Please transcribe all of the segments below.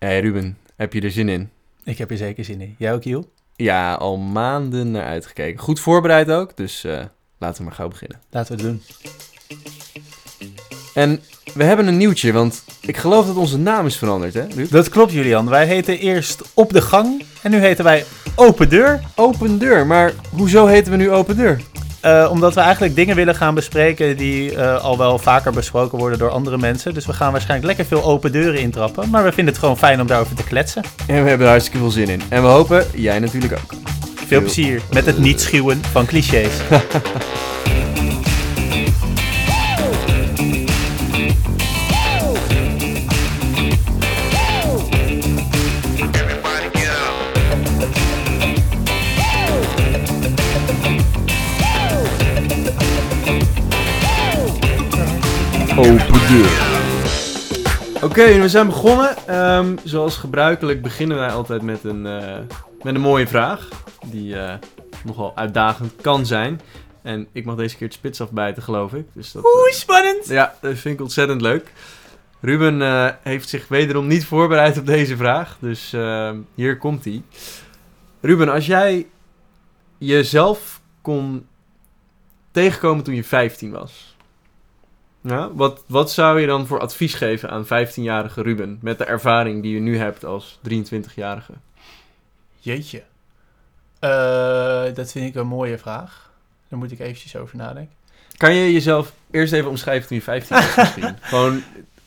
Hey Ruben, heb je er zin in? Ik heb er zeker zin in. Jij ook, Giel? Ja, al maanden naar uitgekeken. Goed voorbereid ook, dus eh, laten we maar gauw beginnen. Laten we het doen. En we hebben een nieuwtje, want ik geloof dat onze naam is veranderd, hè, Ruud? Dat klopt, Julian. Wij heten eerst Op de Gang en nu heten wij Open Deur. Open deur, maar hoezo heten we nu open deur? Eh, omdat we eigenlijk dingen willen gaan bespreken die eh, al wel vaker besproken worden door andere mensen. Dus we gaan waarschijnlijk lekker veel open deuren intrappen. Maar we vinden het gewoon fijn om daarover te kletsen. En we hebben er hartstikke veel zin in. En we hopen, jij natuurlijk ook. Veel plezier met het niet schuwen van clichés. Open deur. Oké, we zijn begonnen. Ehm, zoals gebruikelijk beginnen wij altijd met een, eh, met een mooie vraag. Die eh, nogal uitdagend kan zijn. En ik mag deze keer het spits afbijten, geloof ik. Dus dat, Oeh, spannend! Ja, dat vind ik ontzettend leuk. Ruben eh, heeft zich wederom niet voorbereid op deze vraag. Dus eh, hier komt hij. Ruben, als jij jezelf kon tegenkomen toen je 15 was. Ja, wat, wat zou je dan voor advies geven aan 15-jarige Ruben? Met de ervaring die je nu hebt als 23-jarige. Jeetje. Eh, dat vind ik een mooie vraag. Daar moet ik eventjes over nadenken. Kan je jezelf eerst even omschrijven toen je 15 was misschien? Gewoon,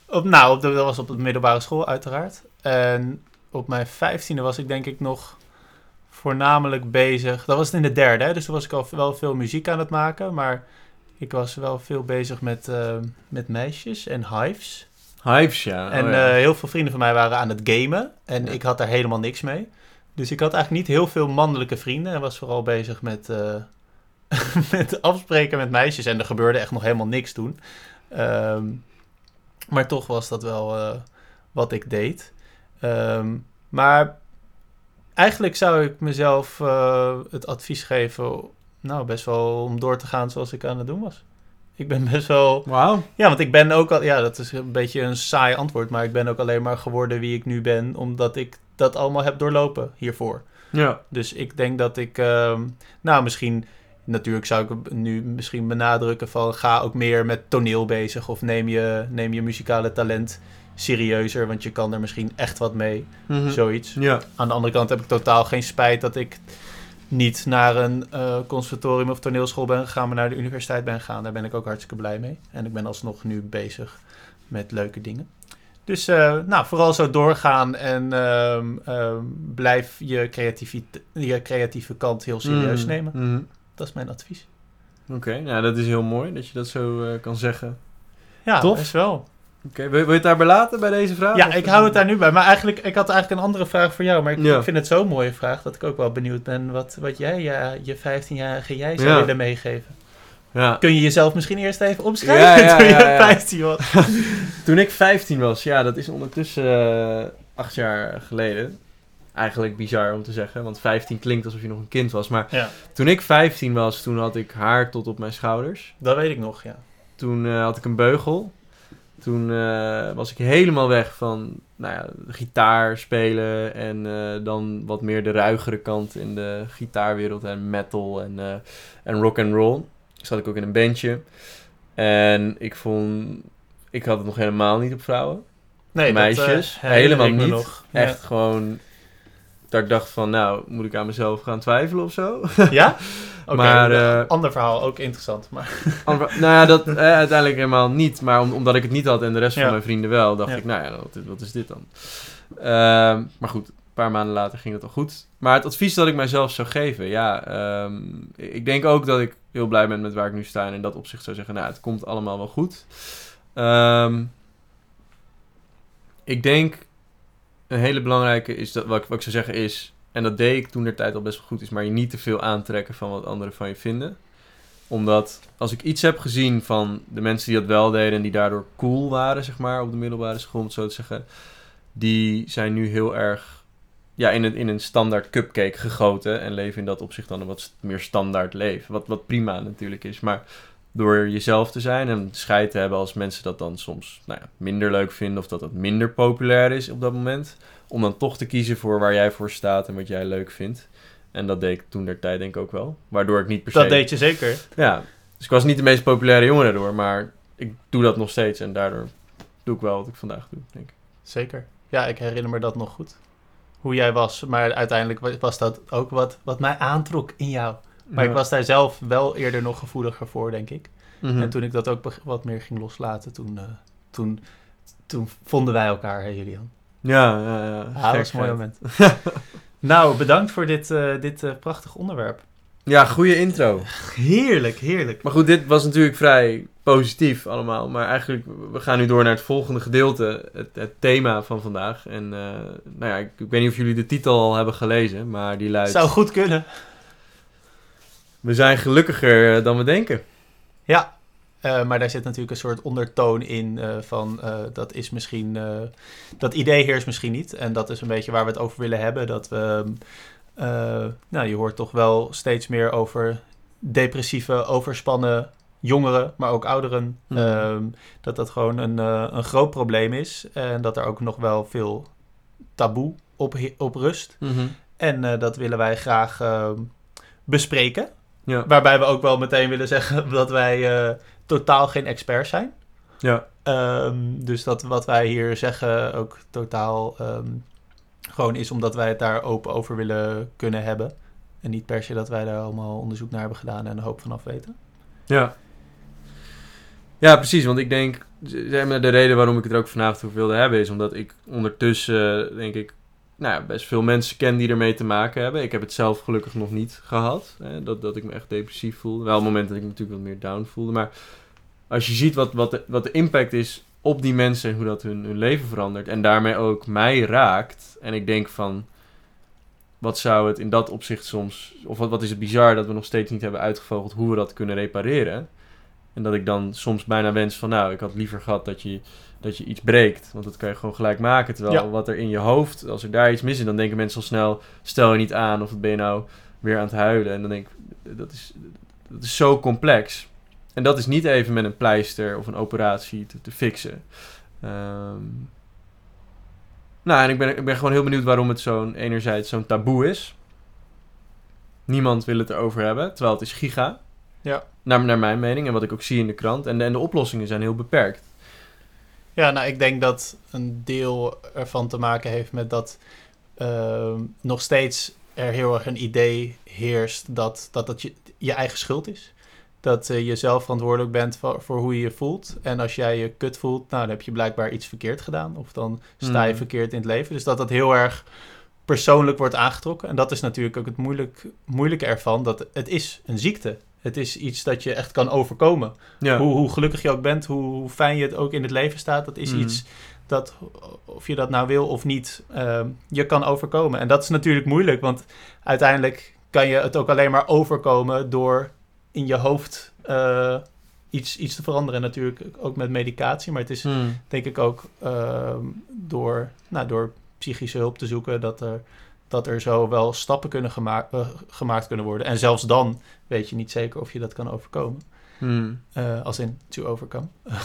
Op, nou, op de, dat was op de middelbare school uiteraard. En op mijn vijftiende was ik denk ik nog voornamelijk bezig. Dat was het in de derde, hè, dus toen was ik al wel veel muziek aan het maken. Maar ik was wel veel bezig met, eh, met meisjes en hives. Hives, ja. en Oh, ja. eh, heel veel vrienden van mij waren aan het gamen. En Ja. ik had daar helemaal niks mee. Dus ik had eigenlijk niet heel veel mannelijke vrienden. En was vooral bezig met, eh, met afspreken met meisjes. En er gebeurde echt nog helemaal niks toen. Ehm, maar toch was dat wel wat ik deed. Ehm, maar eigenlijk zou ik mezelf het advies geven... Nou, best wel om door te gaan zoals ik aan het doen was. Ik ben best wel... Wauw. Ja, want ik ben ook al, ja, dat is een beetje een saai antwoord, maar ik ben ook alleen maar geworden wie ik nu ben, omdat ik dat allemaal heb doorlopen hiervoor. Ja. Dus ik denk dat ik, ehm, nou, misschien, natuurlijk zou ik nu misschien benadrukken van ga ook meer met toneel bezig of neem je, neem je muzikale talent serieuzer, want je kan er misschien echt wat mee, Mhm. zoiets. Ja. Aan de andere kant heb ik totaal geen spijt dat ik niet naar een eh, conservatorium of toneelschool ben gegaan, maar naar de universiteit ben gegaan. Daar ben ik ook hartstikke blij mee. En ik ben alsnog nu bezig met leuke dingen. Dus eh, nou, vooral zo doorgaan en ehm, ehm, blijf je, je creatieve kant heel serieus Mhm. nemen. Mhm. Dat is mijn advies. Oké, nou dat is heel mooi dat je dat zo eh, kan zeggen. Ja, Tof. best wel. Oké, wil, wil je het daarbij laten bij deze vraag? Ja, ik hou het daar nu bij. Maar eigenlijk, ik had eigenlijk een andere vraag voor jou. Maar ik, Ja. ik vind het zo'n mooie vraag dat ik ook wel benieuwd ben wat, wat jij ja, je 15-jarige jij zou Ja. willen meegeven. Ja. Kun je jezelf misschien eerst even omschrijven toen je ja, ja. 15 was? Toen ik 15 was, ja, dat is ondertussen eh, acht jaar geleden. Eigenlijk bizar om te zeggen, want 15 klinkt alsof je nog een kind was. Maar toen ik 15 was, toen had ik haar tot op mijn schouders. dat weet ik nog, ja. Toen eh, had ik een beugel. Toen eh, was ik helemaal weg van nou ja, gitaar spelen en eh, dan wat meer de ruigere kant in de gitaarwereld en metal en, eh, en rock and roll. Zat ik ook in een bandje. En ik vond, ik had het nog helemaal niet op vrouwen. Nee, Meisjes, dat, helemaal niet. Nog. Echt gewoon, dat ik dacht van nou, moet ik aan mezelf gaan twijfelen of zo? Ja? Maar, eh, ander verhaal, ook interessant. Maar Ander- nou ja, dat eh, uiteindelijk helemaal niet. Maar om- omdat ik het niet had en de rest Ja. van mijn vrienden wel, dacht Ja. ik, nou ja, wat, wat is dit dan? Ehm, maar goed, een paar maanden later ging het al goed. Maar het advies dat ik mijzelf zou geven, ja, ehm, ik denk ook dat ik heel blij ben met waar ik nu sta. En in dat opzicht zou zeggen, nou, het komt allemaal wel goed. Ehm, ik denk, een hele belangrijke is, dat, wat ik zou zeggen is, en dat deed ik toen de tijd al best wel goed, is maar je niet te veel aantrekken van wat anderen van je vinden omdat als ik iets heb gezien van de mensen die dat wel deden en die daardoor cool waren, zeg maar, op de middelbare school, om het zo te zeggen, die zijn nu heel erg ja, in, een, in een standaard cupcake gegoten en leven in dat opzicht dan een wat meer standaard leven. Wat, wat prima natuurlijk is. Maar door jezelf te zijn en scheid te hebben als mensen dat dan soms nou ja, minder leuk vinden of dat het minder populair is op dat moment. Om dan toch te kiezen voor waar jij voor staat en wat jij leuk vindt. En dat deed ik toen der tijd denk ik ook wel. Waardoor ik niet per se... Dat deed je zeker. Ja, dus ik was niet de meest populaire jongen daardoor, maar ik doe dat nog steeds en daardoor doe ik wel wat ik vandaag doe, denk ik. Zeker. Ja, ik herinner me dat nog goed. Hoe jij was. Maar uiteindelijk wa- was dat ook wat, wat mij aantrok in jou. Maar Ja. ik was daar zelf wel eerder nog gevoeliger voor, denk ik. Mhm. En toen ik dat ook wat meer ging loslaten, toen, eh, toen, toen vonden wij elkaar, hè Julian? Ja, ja, ja. Ja, dat was een mooi moment. nou, bedankt voor dit, eh dit eh, prachtig onderwerp. Ja, goede intro. Heerlijk, heerlijk. Maar goed, dit was natuurlijk vrij positief allemaal. Maar eigenlijk, we gaan nu door naar het volgende gedeelte. Het, het thema van vandaag. En eh, nou ja, ik, ik weet niet of jullie de titel al hebben gelezen. Maar die luidt... Zou goed kunnen. We zijn gelukkiger dan we denken. Ja, eh, maar daar zit natuurlijk een soort ondertoon in eh, van eh, dat is misschien, dat idee heerst misschien niet. En dat is een beetje waar we het over willen hebben. Dat we, nou je hoort toch wel steeds meer over depressieve, overspannen jongeren, maar ook ouderen. Hmm. Ehm, dat dat gewoon een, een groot probleem is. En dat er ook nog wel veel taboe op, op rust. En eh, dat willen wij graag ehm, bespreken. Ja. Waarbij we ook wel meteen willen zeggen dat wij totaal geen experts zijn. Ja. Ehm, dus dat wat wij hier zeggen ook totaal ehm, gewoon is omdat wij het daar open over willen kunnen hebben. En niet per se dat wij daar allemaal onderzoek naar hebben gedaan en een hoop vanaf weten. Ja. Ja, precies. Want ik denk, zeg maar, de reden waarom ik het er ook vanavond over wilde hebben, is omdat ik ondertussen, denk ik, nou best veel mensen ken die ermee te maken hebben. Ik heb het zelf gelukkig nog niet gehad. Hè, dat, dat ik me echt depressief voelde. Wel een moment dat ik me natuurlijk wat meer down voelde. Maar als je ziet wat, wat, de, wat de impact is op die mensen en hoe dat hun, hun leven verandert. En daarmee ook mij raakt. En ik denk van, wat zou het in dat opzicht soms... Of wat, wat is het bizar dat we nog steeds niet hebben uitgevogeld hoe we dat kunnen repareren. En dat ik dan soms bijna wens van, nou, ik had liever gehad dat je, dat je iets breekt. Want dat kan je gewoon gelijk maken. Terwijl Ja. wat er in je hoofd, als er daar iets mis is, dan denken mensen al snel, stel je niet aan of wat ben je nou weer aan het huilen. En dan denk ik, dat is, dat is zo complex. En dat is niet even met een pleister of een operatie te, te fixen. Ehm, nou, en ik ben, ik ben gewoon heel benieuwd waarom het zo'n, enerzijds zo'n taboe is. Niemand wil het erover hebben, terwijl het is giga. Ja. Naar, naar mijn mening en wat ik ook zie in de krant. En de, en de oplossingen zijn heel beperkt. Ja, nou, ik denk dat een deel ervan te maken heeft met dat ehm, nog steeds er heel erg een idee heerst dat dat, dat je, je eigen schuld is. Dat eh, je zelf verantwoordelijk bent voor, voor hoe je je voelt. En als jij je kut voelt, nou, dan heb je blijkbaar iets verkeerd gedaan. Of dan sta je Hmm. verkeerd in het leven. Dus dat dat heel erg persoonlijk wordt aangetrokken. En dat is natuurlijk ook het moeilijk, moeilijke ervan. Dat het is een ziekte. Het is iets dat je echt kan overkomen. Ja. Hoe, hoe gelukkig je ook bent, hoe fijn je het ook in het leven staat, dat is Mm. iets dat, of je dat nou wil of niet, ehm, je kan overkomen. En dat is natuurlijk moeilijk, want uiteindelijk kan je het ook alleen maar overkomen door in je hoofd eh, iets, iets te veranderen. En natuurlijk ook met medicatie, maar het is Hmm. denk ik ook ehm, door, nou, door psychische hulp te zoeken dat er, dat er zo wel stappen kunnen gema- eh, gemaakt kunnen worden. En zelfs dan weet je niet zeker of je dat kan overkomen. Hmm. Eh, als in to overcome.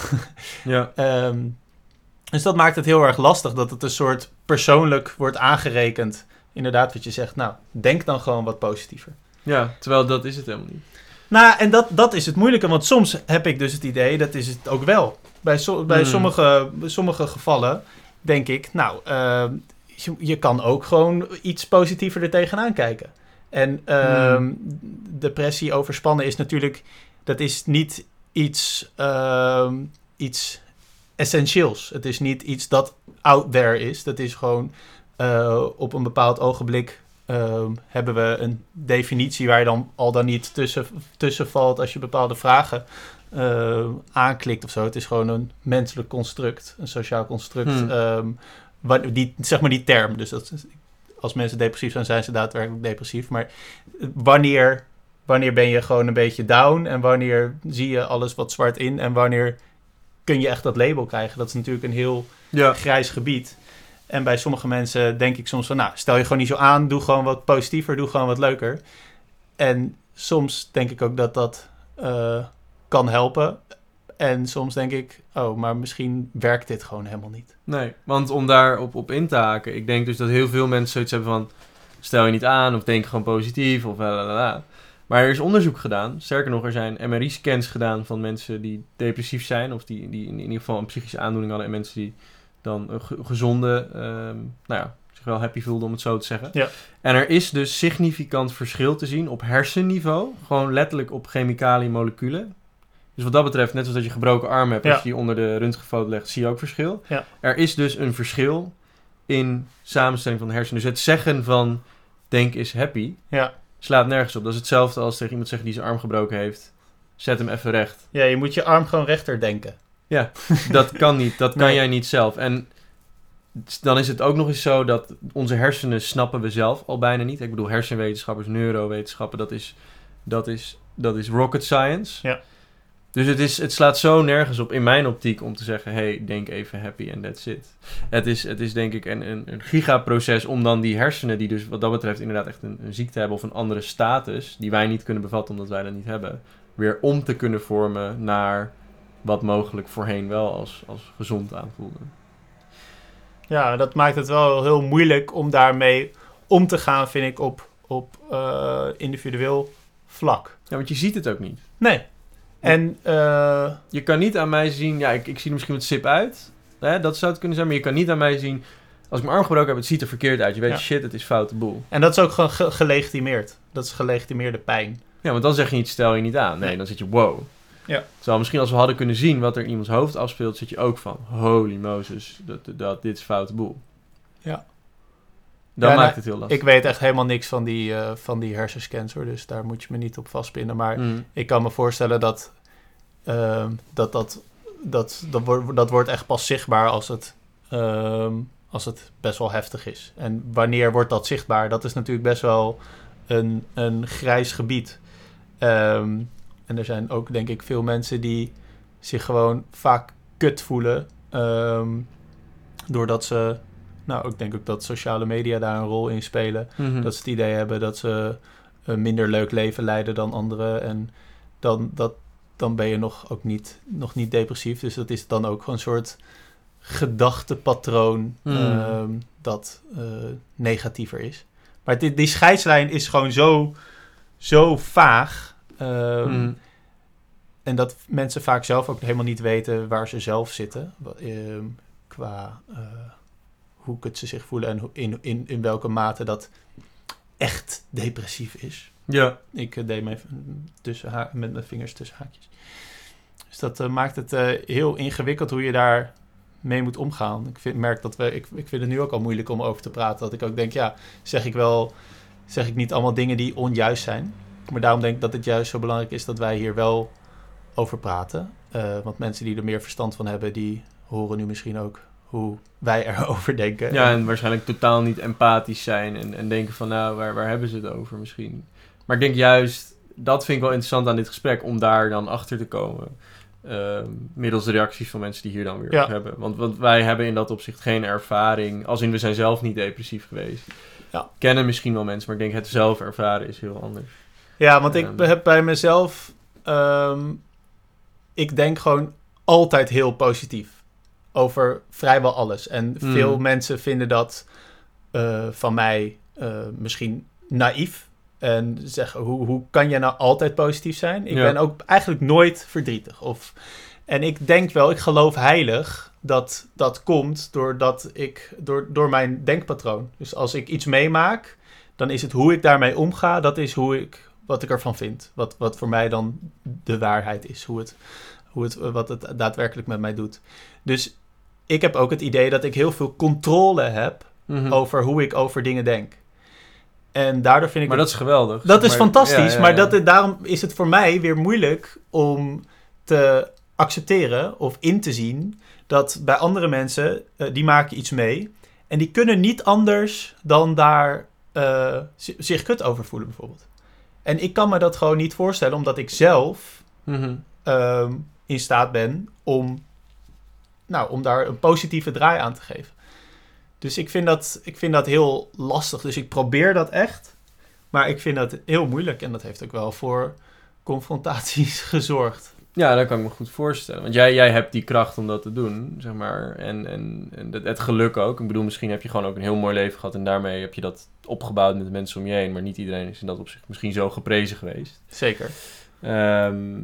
Ja. Ehm, dus dat maakt het heel erg lastig dat het een soort persoonlijk wordt aangerekend. Inderdaad, wat je zegt, nou, denk dan gewoon wat positiever. ja, terwijl dat is het helemaal niet. Nou, en dat, dat is het moeilijke, want soms heb ik dus het idee, dat is het ook wel. Bij, so- bij, Hmm. sommige, sommige gevallen denk ik, nou, ehm, je, je kan ook gewoon iets positiever er tegenaan kijken. En ehm, depressie, overspannen is natuurlijk, dat is niet iets, ehm, iets essentieels. Het is niet iets dat out there is. Dat is gewoon eh, op een bepaald ogenblik ehm, hebben we een definitie waar je dan al dan niet tussen, tussen valt als je bepaalde vragen aanklikt of zo. Het is gewoon een menselijk construct, een sociaal construct. Hmm. Die, zeg maar die term. Dus dat, als mensen depressief zijn, zijn ze daadwerkelijk depressief. Maar wanneer, wanneer ben je gewoon een beetje down en wanneer zie je alles wat zwart in en wanneer kun je echt dat label krijgen? Dat is natuurlijk een heel Ja. grijs gebied. En bij sommige mensen denk ik soms van, nou, stel je gewoon niet zo aan, doe gewoon wat positiever, doe gewoon wat leuker. En soms denk ik ook dat dat, eh, kan helpen. En soms denk ik, oh, maar misschien werkt dit gewoon helemaal niet. Nee, want om daar op, op in te haken, ik denk dus dat heel veel mensen zoiets hebben van, stel je niet aan of denk gewoon positief of la Maar er is onderzoek gedaan, sterker nog, er zijn MRI-scans gedaan van mensen die depressief zijn of die, die in ieder geval een psychische aandoening hadden en mensen die dan een gezonde, ehm, nou ja, zich wel happy voelden om het zo te zeggen. Ja. En er is dus significant verschil te zien op hersenniveau, gewoon letterlijk op chemicaliën, moleculen. Dus wat dat betreft, net zoals dat je gebroken arm hebt, Ja. als je die onder de röntgenfoto legt, zie je ook verschil. Ja. Er is dus een verschil in samenstelling van de hersenen. Dus het zeggen van denk is happy Ja. slaat nergens op. Dat is hetzelfde als tegen iemand zeggen die zijn arm gebroken heeft. Zet hem even recht. Ja, je moet je arm gewoon rechter denken. Dat kan niet. Dat kan Nee. jij niet zelf. En dan is het ook nog eens zo dat onze hersenen snappen we zelf al bijna niet. Ik bedoel, hersenwetenschappers, neurowetenschappen, dat is, dat is, dat is rocket science. Ja. Dus het, is, het slaat zo nergens op in mijn optiek om te zeggen: hey, denk even happy and that's it. Het is, het is denk ik een, een, een gigaproces om dan die hersenen, die dus wat dat betreft inderdaad echt een, een ziekte hebben of een andere status, die wij niet kunnen bevatten omdat wij dat niet hebben, weer om te kunnen vormen naar wat mogelijk voorheen wel als, als gezond aanvoelde. Ja, dat maakt het wel heel moeilijk om daarmee om te gaan, vind ik, op, op eh, individueel vlak. Ja, want je ziet het ook niet. Nee. En eh, Je kan niet aan mij zien, ja, ik, ik zie er misschien wat sip uit. Hè, dat zou het kunnen zijn, maar je kan niet aan mij zien, als ik mijn arm gebroken heb, het ziet er verkeerd uit. Je weet, Ja. shit, het is foute boel. En dat is ook gewoon ge- gelegitimeerd. Dat is gelegitimeerde pijn. Ja, want dan zeg je niet, stel je niet aan. Nee, Nee. dan zit je, wow. Ja. Terwijl misschien als we hadden kunnen zien wat er in iemands hoofd afspeelt, zit je ook van, holy Moses, dat, dat, dit is foute boel. Ja. Dan Ja, maakt nou, het heel lastig. Ik weet echt helemaal niks van die, eh, van die hersenscans hoor, dus daar moet je me niet op vastpinnen. Maar Mm. ik kan me voorstellen dat ehm, dat, dat, dat, dat, wordt, dat wordt echt pas zichtbaar als het, ehm, als het best wel heftig is. En wanneer wordt dat zichtbaar? Dat is natuurlijk best wel een, een grijs gebied. Ehm, en er zijn ook denk ik veel mensen die zich gewoon vaak kut voelen. doordat ze, nou ik denk ook dat sociale media daar een rol in spelen. Mhm. Dat ze het idee hebben dat ze een minder leuk leven leiden dan anderen. En dan, dat, dan ben je nog ook niet, nog niet depressief. Dus dat is dan ook gewoon een soort gedachtepatroon Hmm. ehm, dat eh, negatiever is. Maar die, die scheidslijn is gewoon zo, zo vaag. ehm, Mhm. En dat mensen vaak zelf ook helemaal niet weten waar ze zelf zitten. ehm, qua eh, hoe het ze zich voelen en hoe- in, in, in welke mate dat echt depressief is. Ja. Ik eh, deed me even tussen ha- met mijn vingers tussen haakjes. Dus dat eh, maakt het eh, heel ingewikkeld hoe je daar mee moet omgaan. Ik vind, merk dat we, ik, ik vind het nu ook al moeilijk om over te praten. Dat ik ook denk, ja, zeg ik wel, zeg ik niet allemaal dingen die onjuist zijn. Maar daarom denk ik dat het juist zo belangrijk is dat wij hier wel over praten. Want mensen die er meer verstand van hebben, die horen nu misschien ook hoe wij erover denken. ja, en waarschijnlijk totaal niet empathisch zijn en, en denken van, nou, waar, waar hebben ze het over misschien? Maar ik denk juist, dat vind ik wel interessant aan dit gesprek, om daar dan achter te komen. Ehm, middels de reacties van mensen die hier dan weer Ja. op hebben. Want, want wij hebben in dat opzicht geen ervaring, als in we zijn zelf niet depressief geweest. Ja. Kennen misschien wel mensen, maar ik denk het zelf ervaren is heel anders. Ja, want ik Ehm. heb bij mezelf. ehm, ik denk gewoon altijd heel positief. Over vrijwel alles. En Mm. veel mensen vinden dat eh, van mij eh, misschien naïef. En zeggen: hoe, hoe kan je nou altijd positief zijn? Ik Ja. ben ook eigenlijk nooit verdrietig. Of, en ik denk wel, ik geloof heilig dat dat komt doordat ik, door, door mijn denkpatroon. Dus als ik iets meemaak, dan is het hoe ik daarmee omga, dat is hoe ik, wat ik ervan vind. Wat, wat voor mij dan de waarheid is, hoe het, hoe het, wat het daadwerkelijk met mij doet. Dus ik heb ook het idee dat ik heel veel controle heb Mhm. over hoe ik over dingen denk. En daardoor vind ik maar dat is geweldig. dat is Maar- fantastisch, ja, ja, maar. Dat, daarom is het voor mij weer moeilijk om te accepteren of in te zien dat bij andere mensen, eh, die maken iets mee en die kunnen niet anders dan daar eh, zi- zich kut over voelen bijvoorbeeld. En ik kan me dat gewoon niet voorstellen, omdat ik zelf Mhm. ehm, in staat ben om, nou, om daar een positieve draai aan te geven. Dus ik vind, dat, ik vind dat heel lastig. Dus ik probeer dat echt. Maar ik vind dat heel moeilijk. En dat heeft ook wel voor confrontaties gezorgd. Ja, dat kan ik me goed voorstellen. Want jij, jij hebt die kracht om dat te doen, zeg maar. En, en, en het, het geluk ook. Ik bedoel, misschien heb je gewoon ook een heel mooi leven gehad... en daarmee heb je dat opgebouwd met de mensen om je heen. Maar niet iedereen is in dat opzicht misschien zo geprezen geweest. Zeker. Ehm,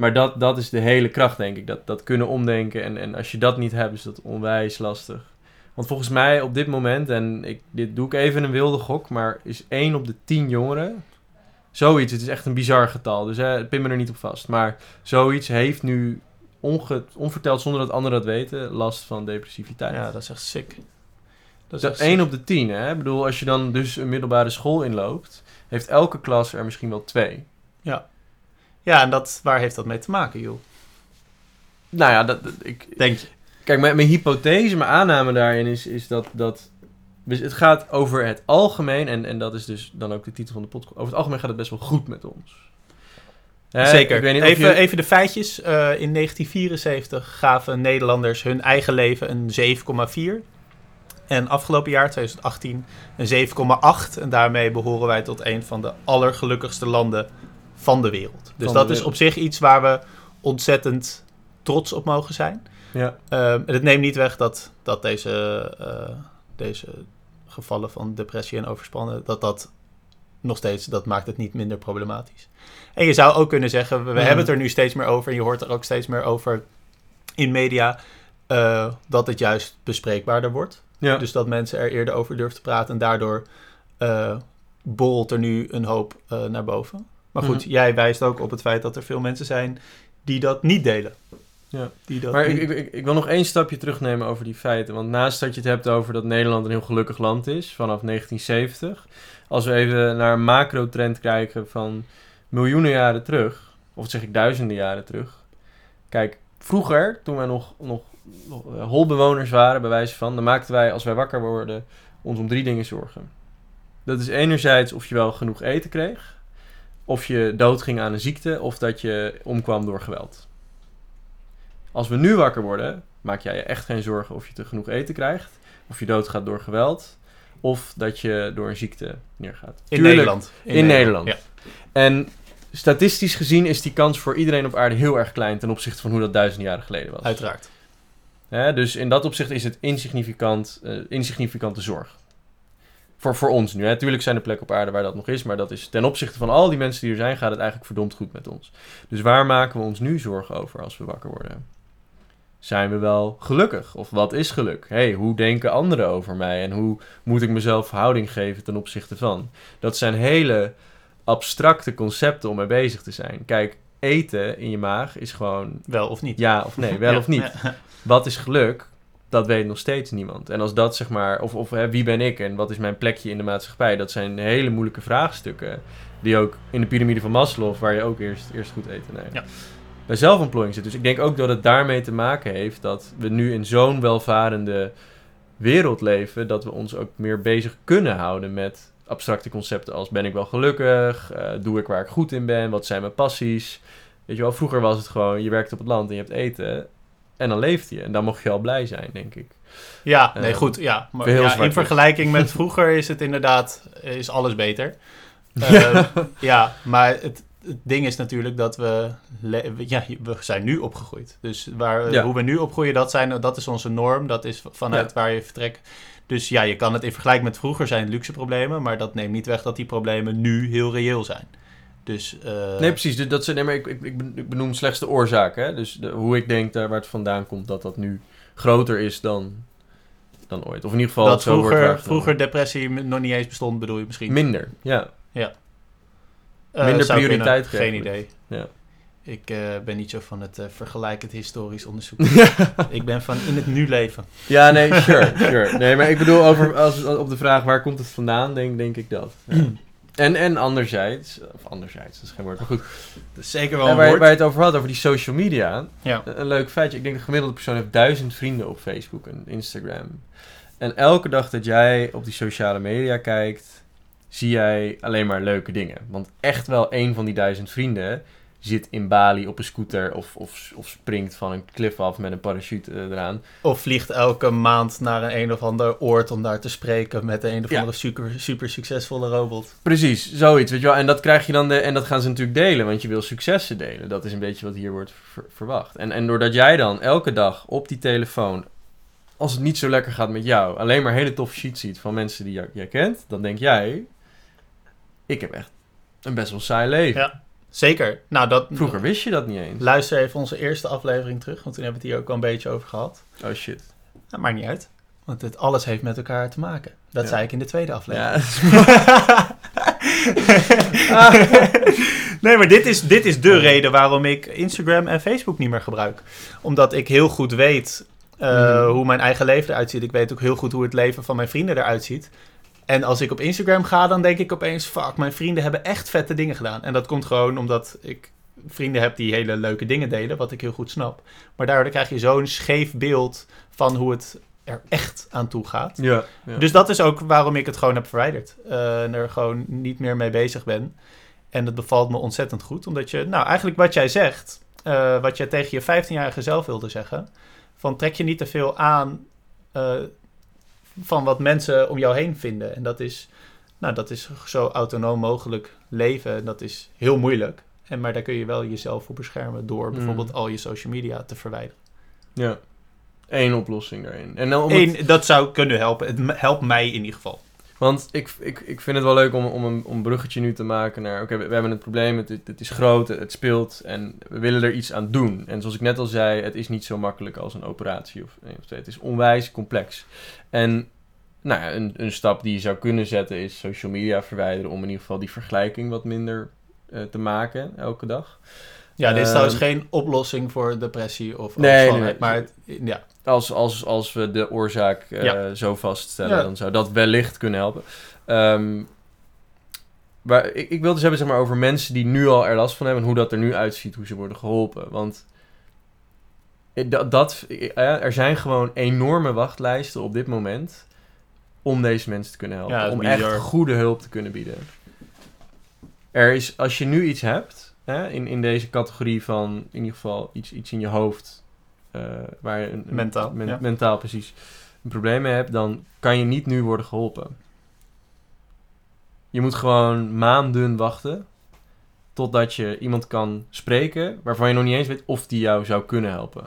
maar dat, dat is de hele kracht, denk ik. Dat, dat kunnen omdenken. En, en als je dat niet hebt, is dat onwijs lastig. Want volgens mij op dit moment, en ik, dit doe ik even een wilde gok... maar is 1 op de 10 jongeren... Zoiets, het is echt een bizar getal. Dus hè, pin me er niet op vast. Maar zoiets heeft nu onge, onverteld, zonder dat anderen dat weten, last van depressiviteit. Ja, dat is echt sick. Dat is Dat echt 1 sick. op de 10, hè? Ik bedoel, als je dan dus een middelbare school inloopt, heeft elke klas er misschien wel twee. Ja, en dat, waar heeft dat mee te maken, joh? Nou ja, dat, dat- ik, Denk je? kijk, mijn, mijn hypothese, mijn aanname daarin is, is dat, dat dus het gaat over het algemeen, en, en dat is dus dan ook de titel van de podcast. Over het algemeen gaat het best wel goed met ons. Hè, Zeker. Even, je, even de feitjes. Eh, in 1974 gaven Nederlanders hun eigen leven een 7,4. En afgelopen jaar, 2018, een 7,8. En daarmee behoren wij tot een van de allergelukkigste landen van de wereld. Dus de dat is op zich iets waar we ontzettend trots op mogen zijn. Ja, Ehm, en het neemt niet weg dat, dat deze, eh, deze gevallen van depressie en overspannen, dat dat nog steeds, dat maakt het niet minder problematisch. En je zou ook kunnen zeggen, we, we Mhm. hebben het er nu steeds meer over, en je hoort er ook steeds meer over in media, eh, dat het juist bespreekbaarder wordt. ja. Dus dat mensen er eerder over durven te praten en daardoor eh borrelt er nu een hoop naar boven. Maar goed, Mhm. jij wijst ook op het feit dat er veel mensen zijn die dat niet delen. Ja. Die dat Maar niet- ik, ik, ik, ik wil nog één stapje terugnemen over die feiten. Want naast dat je het hebt over dat Nederland een heel gelukkig land is vanaf 1970. Als we even naar een macro-trend kijken van miljoenen jaren terug. Of zeg ik duizenden jaren terug. Kijk, vroeger, toen wij nog, nog, nog eh, holbewoners waren, bij wijze van. Dan maakten wij, als wij wakker worden, ons om drie dingen zorgen. Dat is enerzijds of je wel genoeg eten kreeg. Of je doodging aan een ziekte. Of dat je omkwam door geweld. Als we nu wakker worden, maak jij je echt geen zorgen of je te genoeg eten krijgt, of je doodgaat door geweld, of dat je door een ziekte neergaat. in Tuurlijk, Nederland. In, Nederland. Ja. En statistisch gezien is die kans voor iedereen op aarde heel erg klein ten opzichte van hoe dat duizend jaren geleden was. Uiteraard. Dus in dat opzicht is het insignificant, eh, insignificante zorg. Voor, voor ons nu. Hè. Tuurlijk zijn er plekken op aarde waar dat nog is, maar dat is ten opzichte van al die mensen die er zijn, gaat het eigenlijk verdomd goed met ons. Dus waar maken we ons nu zorgen over als we wakker worden? Zijn we wel gelukkig? Of wat is geluk? hey, hoe denken anderen over mij? En hoe moet ik mezelf verhouding geven ten opzichte van? Dat zijn hele abstracte concepten om mee bezig te zijn. Kijk, eten in je maag is gewoon Wel of niet. ja of nee, wel Ja, of niet. ja. Wat is geluk? Dat weet nog steeds niemand. En als dat zeg maar, of, of hè, wie ben ik en wat is mijn plekje in de maatschappij? Dat zijn hele moeilijke vraagstukken. Die ook in de piramide van Maslow, waar je ook eerst, eerst goed eten neemt. Ja. Bij zelfontplooiing zit. Dus ik denk ook dat het daarmee te maken heeft dat we nu in zo'n welvarende wereld leven. Dat we ons ook meer bezig kunnen houden met abstracte concepten als ben ik wel gelukkig? Eh, doe ik waar ik goed in ben? Wat zijn mijn passies? Weet je wel, vroeger was het gewoon, je werkt op het land en je hebt eten. En dan leeft je. En dan mocht je al blij zijn, denk ik. Ja, nee, Eh, goed. Ja, maar ja, in vergelijking met vroeger is het inderdaad is alles beter. Eh, ja, maar het, het ding is natuurlijk dat we, ja, we zijn nu opgegroeid. Dus waar, Ja. hoe we nu opgroeien, dat, zijn, dat is onze norm. Dat is vanuit waar je vertrekt. Dus ja, je kan het in vergelijking met vroeger zijn luxe problemen. Maar dat neemt niet weg dat die problemen nu heel reëel zijn. Dus, eh, Nee, precies. Dat zijn, nee, maar ik, ik, ik ben- ik benoem slechts de oorzaak. Hè? Dus de, hoe ik denk daar waar het vandaan komt, dat dat nu groter is dan, dan ooit. Of in ieder geval dat zo wordt vroeger, waargenomen. vroeger depressie nog niet eens bestond, bedoel je misschien? Minder, ja. Eh, minder zou prioriteit kunnen. Geen idee. Ja. Ik eh, ben niet zo van het vergelijkend historisch onderzoek. ik ben van in het nu leven. ja, nee, sure, sure. Nee, maar ik bedoel, over, als, op de vraag waar komt het vandaan, denk, denk ik dat. Ja. En, en anderzijds, of anderzijds, dat is geen woord, maar goed. Dat is zeker wel een waar, woord. waar je het over had, over die social media. Ja. Een, een leuk feitje. Ik denk de gemiddelde persoon heeft duizend vrienden op Facebook en Instagram. En elke dag dat jij op die sociale media kijkt, zie jij alleen maar leuke dingen. Want echt wel één van die duizend vrienden zit in Bali op een scooter of, of, of springt van een klif af met een parachute eh, eraan. Of vliegt elke maand naar een, een of ander oord om daar te spreken met een of Ja. andere super, super succesvolle robot. Precies, zoiets, weet je wel. En dat krijg je dan, de, en dat gaan ze natuurlijk delen, want je wil successen delen. Dat is een beetje wat hier wordt ver- verwacht. En, en doordat jij dan elke dag op die telefoon, als het niet zo lekker gaat met jou, alleen maar hele toffe sheets ziet van mensen die jij, jij kent, dan denk jij, ik heb echt een best wel saai leven. Ja. Zeker. Nou, dat, Vroeger wist je dat niet eens. Luister even onze eerste aflevering terug, want toen hebben we het hier ook al een beetje over gehad. Oh shit. Dat maakt niet uit, want het alles heeft met elkaar te maken. Dat Ja. zei ik in de tweede aflevering. Ja, nee, maar dit is, dit is de reden waarom ik Instagram en Facebook niet meer gebruik. Omdat ik heel goed weet eh, Mhm. hoe mijn eigen leven eruit ziet. Ik weet ook heel goed hoe het leven van mijn vrienden eruit ziet. En als ik op Instagram ga, dan denk ik opeens... Fuck, mijn vrienden hebben echt vette dingen gedaan. En dat komt gewoon omdat ik vrienden heb die hele leuke dingen delen. Wat ik heel goed snap. Maar daardoor krijg je zo'n scheef beeld van hoe het er echt aan toe gaat. ja, ja. Dus dat is ook waarom ik het gewoon heb verwijderd. Eh, en er gewoon niet meer mee bezig ben. En dat bevalt me ontzettend goed. Omdat je, nou eigenlijk wat jij zegt, eh, wat jij tegen je 15-jarige zelf wilde zeggen. Van trek je niet te veel aan eh, van wat mensen om jou heen vinden. En dat is, nou, dat is zo autonoom mogelijk leven. En dat is heel moeilijk. En, maar daar kun je wel jezelf voor beschermen door Mm. bijvoorbeeld al je social media te verwijderen. ja. Eén oplossing daarin. En dan om het- Eén, dat zou kunnen helpen. Het helpt mij in ieder geval. Want ik, ik, ik vind het wel leuk om, om, een, om een bruggetje nu te maken naar... Oké, we, we hebben het probleem, het, het is groot, het, het speelt en we willen er iets aan doen. En zoals ik net al zei, het is niet zo makkelijk als een operatie of twee. Het is onwijs complex. En nou ja, een, een stap die je zou kunnen zetten is social media verwijderen... om in ieder geval die vergelijking wat minder eh, te maken elke dag. Ja, dit is Ehm, trouwens geen oplossing voor depressie of nee, nee. Maar het, ja, Als, als, als we de oorzaak eh, Ja. zo vaststellen, Ja. dan zou dat wellicht kunnen helpen. Ehm, maar ik, ik wil dus hebben zeg maar, over mensen die nu al er last van hebben en hoe dat er nu uitziet, hoe ze worden geholpen. Want eh, dat, dat, eh, er zijn gewoon enorme wachtlijsten op dit moment om deze mensen te kunnen helpen. Ja, om echt goede hulp te kunnen bieden. Er is, als je nu iets hebt, hè, in, in deze categorie van in ieder geval iets, iets in je hoofd, eh, waar een, een- Mentaal, men- ja. mentaal precies een probleem mee hebt, dan kan je niet nu worden geholpen. Je moet gewoon maanden wachten totdat je iemand kan spreken waarvan je nog niet eens weet of die jou zou kunnen helpen.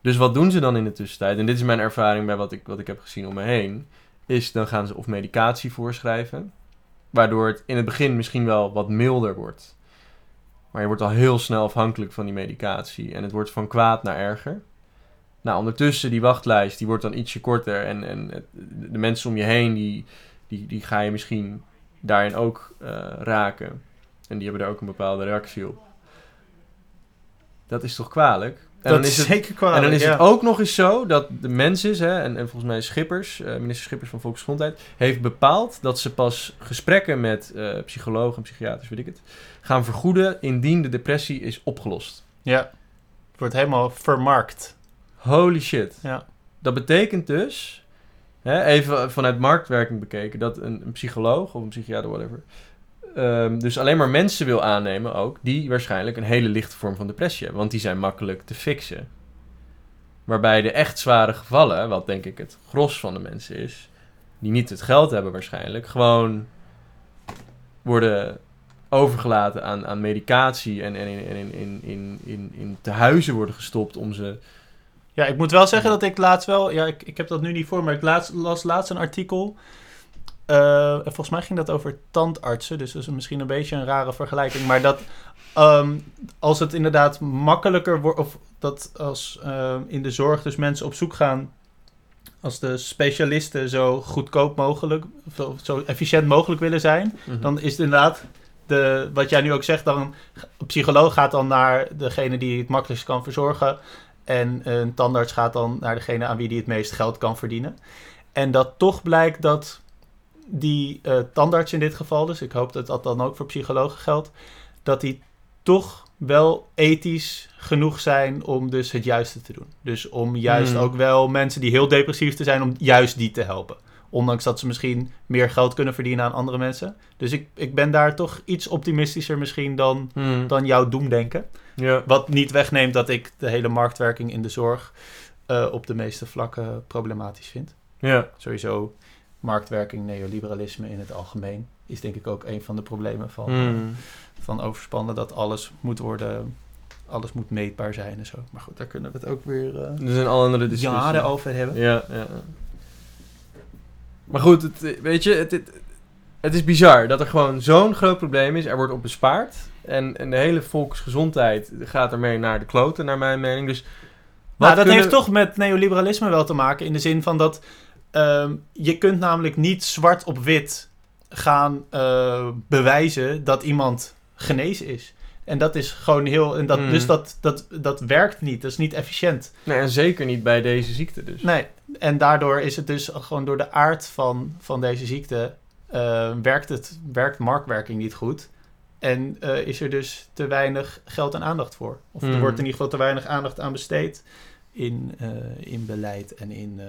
Dus wat doen ze dan in de tussentijd? En dit is mijn ervaring bij wat ik, wat ik heb gezien om me heen. Is dan gaan ze of medicatie voorschrijven. Waardoor het in het begin misschien wel wat milder wordt. Maar je wordt al heel snel afhankelijk van die medicatie. En het wordt van kwaad naar erger. Nou, ondertussen, die wachtlijst, die wordt dan ietsje korter. En, en de mensen om je heen, die, die, die ga je misschien daarin ook eh, raken. En die hebben daar ook een bepaalde reactie op. Dat is toch kwalijk? En dat is het, zeker kwalijk. en dan is ja. het ook nog eens zo dat de mens is, hè, en, en volgens mij Schippers, eh, minister Schippers van Volksgezondheid, heeft bepaald dat ze pas gesprekken met eh, psychologen en psychiaters, weet ik het, gaan vergoeden indien de depressie is opgelost. Ja, het wordt helemaal vermarkt. Holy shit. Ja. Dat betekent dus, hè, even vanuit marktwerking bekeken, dat een, een psycholoog of een psychiater, whatever, ehm, dus alleen maar mensen wil aannemen ook, die waarschijnlijk een hele lichte vorm van depressie hebben, want die zijn makkelijk te fixen. Waarbij de echt zware gevallen, wat denk ik het gros van de mensen is, die niet het geld hebben waarschijnlijk, gewoon worden overgelaten aan, aan medicatie en, en in, en in, in, in, in, in tehuizen worden gestopt om ze Ja, ik moet wel zeggen dat ik laatst wel... Ja, ik, ik heb dat nu niet voor, maar ik laatst, las laatst een artikel. Eh, en volgens mij ging dat over tandartsen. Dus dat is misschien een beetje een rare vergelijking. Maar dat ehm, als het inderdaad makkelijker wordt... Of dat als ehm, in de zorg dus mensen op zoek gaan... Als de specialisten zo goedkoop mogelijk... Of zo, efficiënt mogelijk willen zijn... Dan is het inderdaad, de, wat jij nu ook zegt, dan, een psycholoog gaat dan naar degene die het makkelijkst kan verzorgen. En een tandarts gaat dan naar degene aan wie die het meest geld kan verdienen. En dat toch blijkt dat die eh, tandarts in dit geval, dus ik hoop dat dat dan ook voor psychologen geldt, dat die toch wel ethisch genoeg zijn om dus het juiste te doen. Dus om juist Hmm. ook wel mensen die heel depressief te zijn, om juist die te helpen. Ondanks dat ze misschien meer geld kunnen verdienen aan andere mensen. Dus ik, ik ben daar toch iets optimistischer misschien dan, Hmm. dan jouw doemdenken. Ja. Wat niet wegneemt dat ik de hele marktwerking in de zorg eh, op de meeste vlakken problematisch vind. Ja. Sowieso marktwerking, neoliberalisme in het algemeen is denk ik ook een van de problemen van, Hmm. van overspannen. Dat alles moet worden, alles moet meetbaar zijn en zo. Maar goed, daar kunnen we het ook weer eh, Er zijn al andere discussies. jaren over hebben. Ja, ja. ja. Maar goed, het, weet je, het, het, het is bizar dat er gewoon zo'n groot probleem is. Er wordt op bespaard. En, en de hele volksgezondheid gaat ermee naar de kloten, naar mijn mening. Dus Nou, dat kunnen- heeft toch met neoliberalisme wel te maken. In de zin van dat ehm, je kunt namelijk niet zwart op wit gaan eh, bewijzen dat iemand genezen is. En dat is gewoon heel. En dat, Hmm. Dus dat, dat, dat werkt niet. Dat is niet efficiënt. Nee, en zeker niet bij deze ziekte dus. Nee. En daardoor is het dus gewoon door de aard van, van deze ziekte. eh, werkt, het, werkt marktwerking niet goed. En eh, is er dus te weinig geld en aandacht voor. Of er Hmm. wordt in ieder geval te weinig aandacht aan besteed in, in beleid en in,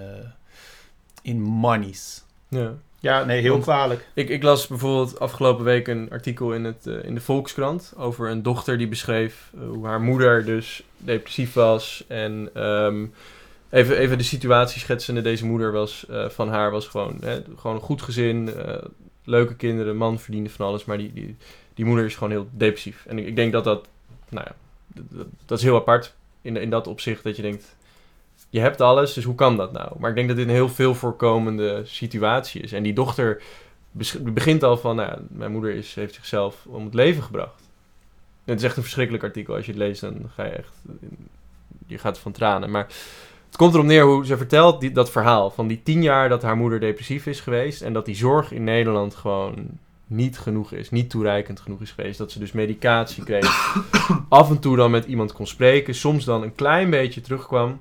in monies. Ja. Ja, nee, heel Want- kwalijk. Ik, ik las bijvoorbeeld afgelopen week een artikel in, het, eh, in de Volkskrant over een dochter die beschreef eh, hoe haar moeder dus depressief was. En ehm, even, even de situatie schetsende, deze moeder was, eh, van haar was gewoon, hè, gewoon een goed gezin, leuke kinderen, man verdiende van alles, maar die, die, die moeder is gewoon heel depressief. En ik, ik denk dat dat, nou ja, dat- dat is heel apart in, in dat opzicht dat je denkt, je hebt alles, dus hoe kan dat nou? Maar ik denk dat dit een heel veel voorkomende situatie is. En die dochter begint al van, nou, mijn moeder is, heeft zichzelf om het leven gebracht. Het is echt een verschrikkelijk artikel. Als je het leest, dan ga je echt, je gaat van tranen. Maar het komt erop neer hoe ze vertelt die, dat verhaal van die tien jaar dat haar moeder depressief is geweest. En dat die zorg in Nederland gewoon niet genoeg is, niet toereikend genoeg is geweest. Dat ze dus medicatie kreeg. af en toe dan met iemand kon spreken. Soms dan een klein beetje terugkwam.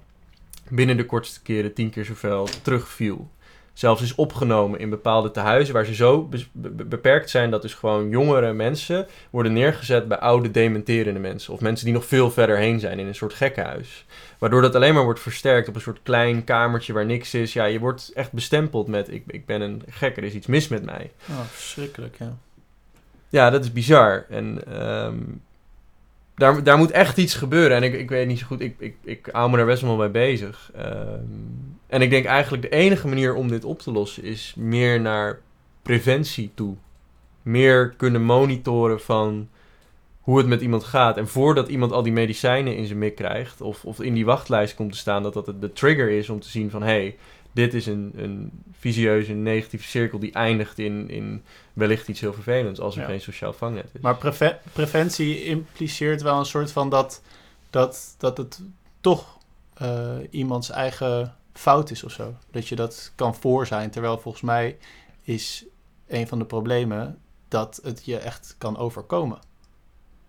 Binnen de kortste keren tien keer zoveel terugviel. Zelfs is opgenomen in bepaalde tehuizen waar ze zo be- be- beperkt zijn dat dus gewoon jongere mensen worden neergezet bij oude dementerende mensen. Of mensen die nog veel verder heen zijn in een soort gekkenhuis. Waardoor dat alleen maar wordt versterkt op een soort klein kamertje waar niks is. Ja, je wordt echt bestempeld met ik, ik ben een gek, er is iets mis met mij. Oh, verschrikkelijk, ja. Ja, dat is bizar. En ehm, daar, daar moet echt iets gebeuren. En ik, ik weet niet zo goed, ik, ik, ik hou me daar best wel mee bezig. Ehm, en ik denk eigenlijk de enige manier om dit op te lossen is meer naar preventie toe. Meer kunnen monitoren van hoe het met iemand gaat. En voordat iemand al die medicijnen in zijn mik krijgt, of, of in die wachtlijst komt te staan, dat dat de trigger is om te zien van hé, hey, dit is een, een visieuze, negatieve cirkel die eindigt in, in wellicht iets heel vervelends als er Ja. geen sociaal vangnet is. Maar preve- preventie impliceert wel een soort van dat, dat, dat het toch eh, iemands eigen fout is of zo. Dat je dat kan voor zijn. Terwijl volgens mij is een van de problemen dat het je echt kan overkomen.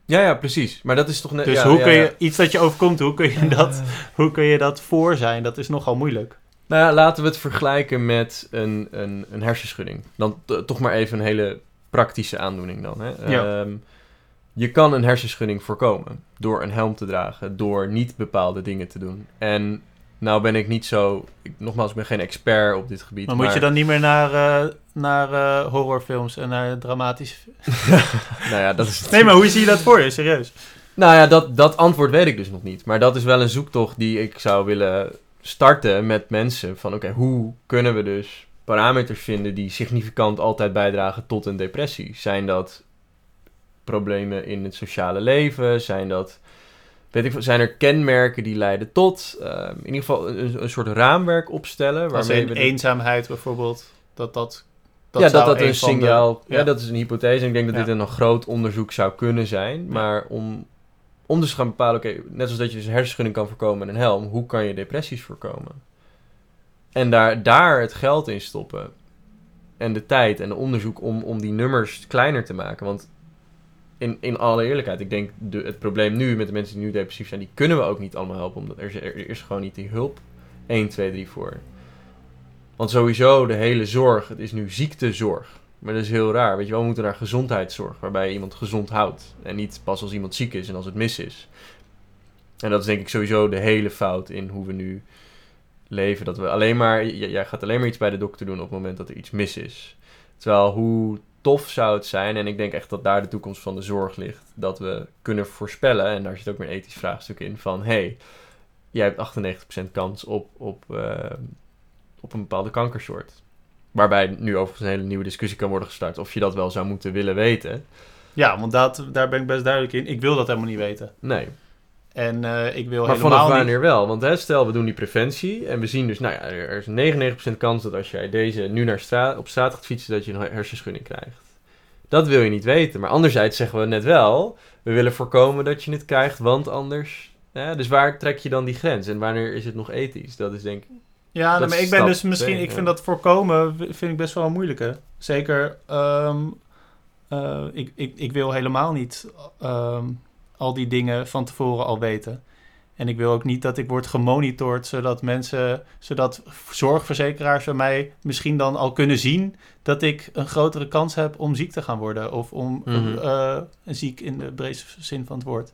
ja, ja, precies. Maar dat is toch net. Dus ja, hoe ja, kun ja. je iets dat je overkomt, hoe kun je dat, hoe kun je dat voor zijn? Dat is nogal moeilijk. Nou ja, laten we het vergelijken met een, een, een hersenschudding. Dan toch maar even een hele praktische aandoening dan. Hè? Ja. Ehm, je kan een hersenschudding voorkomen door een helm te dragen, door niet bepaalde dingen te doen. En nou ben ik niet zo, ik, nogmaals, ik ben geen expert op dit gebied. Maar moet je dan niet meer naar, eh, naar eh, horrorfilms en naar dramatische... Nou ja, dat is Nee, maar hoe zie je dat voor je? Serieus? Nou ja, dat, dat antwoord weet ik dus nog niet. Maar dat is wel een zoektocht die ik zou willen starten met mensen. Van oké, hoe kunnen we dus parameters vinden die significant altijd bijdragen tot een depressie? Zijn dat problemen in het sociale leven? Zijn dat... Weet ik, zijn er kenmerken die leiden tot? Ehm, in ieder geval een, een soort raamwerk opstellen. Waarmee we de- eenzaamheid bijvoorbeeld, dat dat... ja, dat dat een de- signaal... ja. ja. dat is een hypothese. En ik denk dat Ja. dit een nog groot onderzoek zou kunnen zijn. Maar om, om dus te gaan bepalen... Oké, net als dat je dus hersenschudding kan voorkomen met een helm... hoe kan je depressies voorkomen? En daar, daar het geld in stoppen... en de tijd en de onderzoek om, om die nummers kleiner te maken. Want in, in alle eerlijkheid... ik denk de, het probleem nu met de mensen die nu depressief zijn... die kunnen we ook niet allemaal helpen... omdat er, er is gewoon niet die hulp 1, 2, 3 voor... Want sowieso, de hele zorg, het is nu ziektezorg. Maar dat is heel raar. Weet je we moeten naar gezondheidszorg, waarbij je iemand gezond houdt. En niet pas als iemand ziek is en als het mis is. En dat is denk ik sowieso de hele fout in hoe we nu leven dat we alleen maar... Jij gaat alleen maar iets bij de dokter doen op het moment dat er iets mis is. Terwijl hoe tof zou het zijn, en ik denk echt dat daar de toekomst van de zorg ligt, dat we kunnen voorspellen, en daar zit ook weer een ethisch vraagstuk in, van hey, jij hebt 98% kans op, op, eh, op een bepaalde kankersoort. Waarbij nu overigens een hele nieuwe discussie kan worden gestart of je dat wel zou moeten willen weten. Ja, want dat, daar ben ik best duidelijk in. Ik wil dat helemaal niet weten. Nee, En eh, ik wil maar helemaal vanaf niet... wanneer wel? Want hè, stel we doen die preventie en we zien dus, nou ja, er is 99% kans dat als jij deze nu naar straat, op straat gaat fietsen, dat je een hersenschudding krijgt. Dat wil je niet weten. Maar anderzijds zeggen we net wel, we willen voorkomen dat je het krijgt, want anders... Dus waar trek je dan die grens? En wanneer is het nog ethisch? Dat is denk ik... Ja, Dat maar ik ben dus misschien, twee, ik ja. vind dat voorkomen vind ik best wel een moeilijke. Zeker, ehm, eh, ik, ik, ik wil helemaal niet ehm, al die dingen van tevoren al weten. En ik wil ook niet dat ik word gemonitord, zodat mensen, zodat zorgverzekeraars bij mij misschien dan al kunnen zien dat ik een grotere kans heb om ziek te gaan worden. Of om Mhm. eh, ziek in de breedste zin van het woord.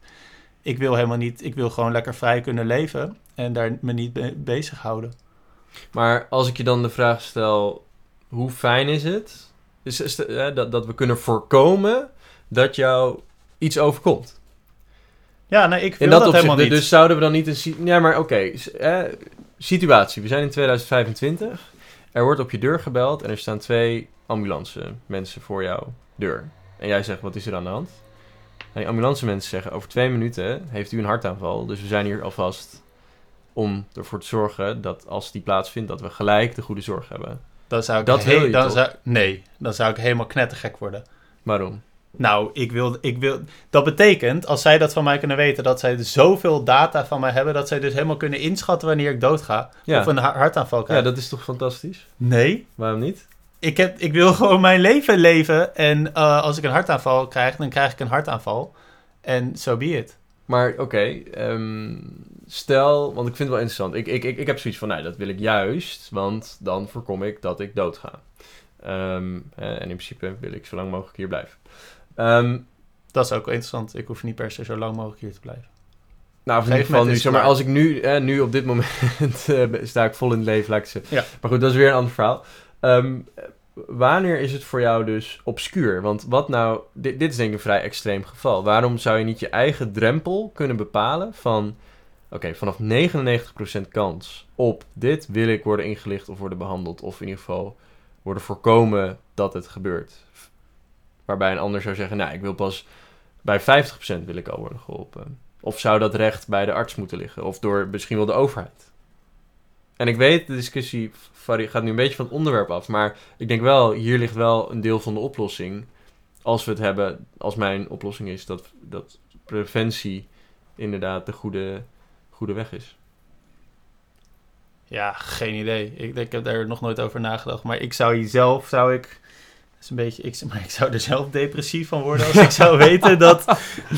Ik wil helemaal niet, ik wil gewoon lekker vrij kunnen leven en daar me niet be- bezighouden. Maar als ik je dan de vraag stel, hoe fijn is het dus, is de- hè, dat, dat we kunnen voorkomen dat jou iets overkomt? Ja, nee, ik wil In dat, dat, opzicht, helemaal niet. dus zouden we dan niet een... Ja, maar oké, situatie. We zijn in 2025. Er wordt op je deur gebeld en er staan twee ambulance mensen voor jouw deur. En jij zegt, wat is er aan de hand? En die ambulance mensen zeggen, over twee minuten heeft u een hartaanval. Dus we zijn hier alvast om ervoor te zorgen dat als die plaatsvindt, dat we gelijk de goede zorg hebben. Dan zou ik Dat wil je dan toch? zou, Nee, dan zou ik helemaal knettergek worden. Waarom? Nou, ik wil, ik wil... Dat betekent, als zij dat van mij kunnen weten... dat zij dus zoveel data van mij hebben... dat zij dus helemaal kunnen inschatten wanneer ik doodga... Ja, of een ha- hartaanval krijg. ja dat is toch fantastisch? Nee, Waarom niet? ik, heb, ik wil gewoon mijn leven leven... en eh, als ik een hartaanval krijg, dan krijg ik een hartaanval. En so be it. Maar oké, ehm, stel, want ik vind het wel interessant. Ik, ik, ik, ik heb zoiets van, nou, dat wil ik juist, want dan voorkom ik dat ik doodga. Ehm, eh, en in principe wil ik zo lang mogelijk hier blijven. Ehm, Dat is ook wel interessant. Ik hoef niet per se zo lang mogelijk hier te blijven. nou, in ieder geval nu, zeg maar, als ik nu, eh, nu op dit moment eh, sta ik vol in het leven, laat ik zeggen. Ja. Maar goed, dat is weer een ander verhaal. Ehm, wanneer is het voor jou dus obscuur? Want wat nou, dit, dit is denk ik een vrij extreem geval. Waarom zou je niet je eigen drempel kunnen bepalen van, oké, vanaf 99% kans op dit wil ik worden ingelicht of worden behandeld. Of in ieder geval worden voorkomen dat het gebeurt. Waarbij een ander zou zeggen, nou, ik wil pas bij 50% wil ik al worden geholpen. Of zou dat recht bij de arts moeten liggen? Of door misschien wel de overheid? En ik weet, de discussie gaat nu een beetje van het onderwerp af. Maar ik denk wel, hier ligt wel een deel van de oplossing. Als we het hebben, als mijn oplossing is dat, dat preventie inderdaad de goede, goede weg is. Ja, geen idee. Ik, ik heb daar nog nooit over nagedacht. Maar ik zou hier zelf, zou ik... Dat is een beetje, ik, maar ik zou er zelf depressief van worden als ik zou weten dat,